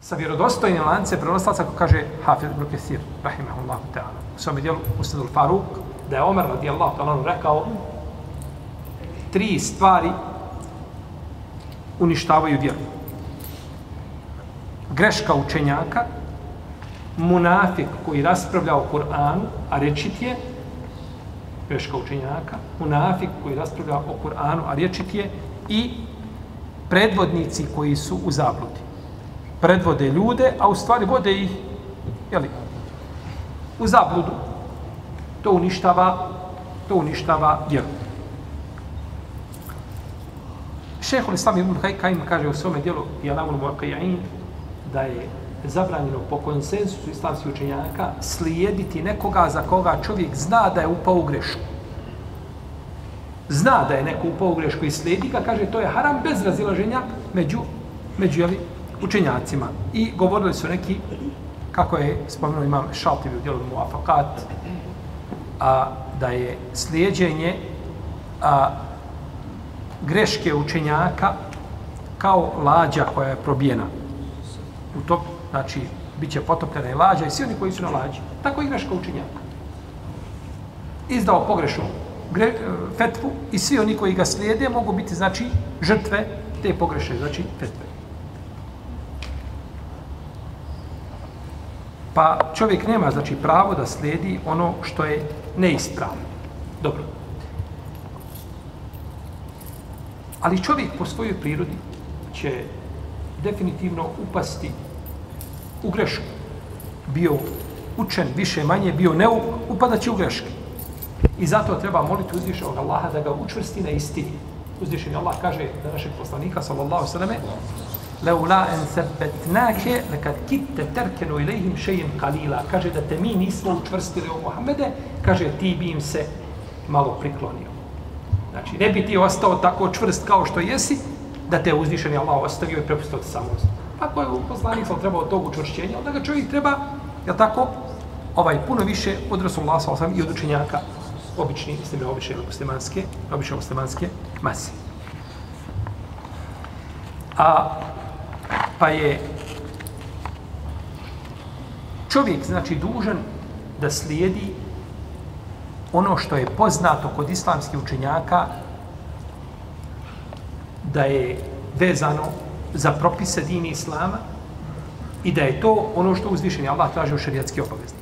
sa vjerodostojnim lance prenoslaca kako kaže Hafiz ibn Kathir, rahimahullahu ta'ala. U svome dijelu Ustadul Faruk, da je Omer radijallahu ta'ala rekao tri stvari uništavaju vjeru. Greška učenjaka, munafik koji raspravlja o Kur'anu, a rečit je, greška učenjaka, munafik koji raspravlja o Kur'anu, a rečit je, i predvodnici koji su u zabludi. Predvode ljude, a u stvari vode ih jeli, u zabludu. To uništava, to uništava vjeru. Šehol Islam ibn Kajim kaže u svome dijelu Jalamul Muaqijin da je zabranjeno po konsensusu islamskih učenjaka slijediti nekoga za koga čovjek zna da je upao u grešku. Zna da je neko upao u grešku i slijedi ga, kaže to je haram bez razilaženja među, među jeli, učenjacima. I govorili su neki, kako je spomenuo imam Šaltivi u djelu Muafakat, a, da je slijedjenje a, greške učenjaka kao lađa koja je probijena. U to, znači, bit će potopljena i lađa i svi oni koji su na lađi. Tako i greška učenjaka. Izdao pogrešnu gre, e, fetvu i svi oni koji ga slijede mogu biti, znači, žrtve te pogreše, znači, fetve. Pa čovjek nema, znači, pravo da slijedi ono što je neispravno. Dobro. Ali čovjek po svojoj prirodi će definitivno upasti u grešku. Bio učen, više manje, bio neuk, upadaće u greške. I zato treba moliti uzvišenog Allaha da ga učvrsti na istini. Uzvišen Allah kaže da našeg poslanika, sallallahu sallame, Leula en sebetnake, nekad kitte terkenu ilihim šejem kalila. Kaže da te mi nismo učvrstili o Muhammede, kaže ti bi im se malo priklonio. Znači, ne bi ti ostao tako čvrst kao što jesi, da te uzvišeni Allah ostavio i prepustio te samo. Ako je poslanik sam trebao tog učvršćenja, onda ga čovjek treba, je tako, ovaj, puno više od Rasulullah sam i od učenjaka obični, mislim, obične muslimanske, obične muslimanske mase. A, pa je čovjek, znači, dužan da slijedi ono što je poznato kod islamskih učenjaka da je vezano za propise dini islama i da je to ono što uzvišeni Allah traži u šarijatski obavezni.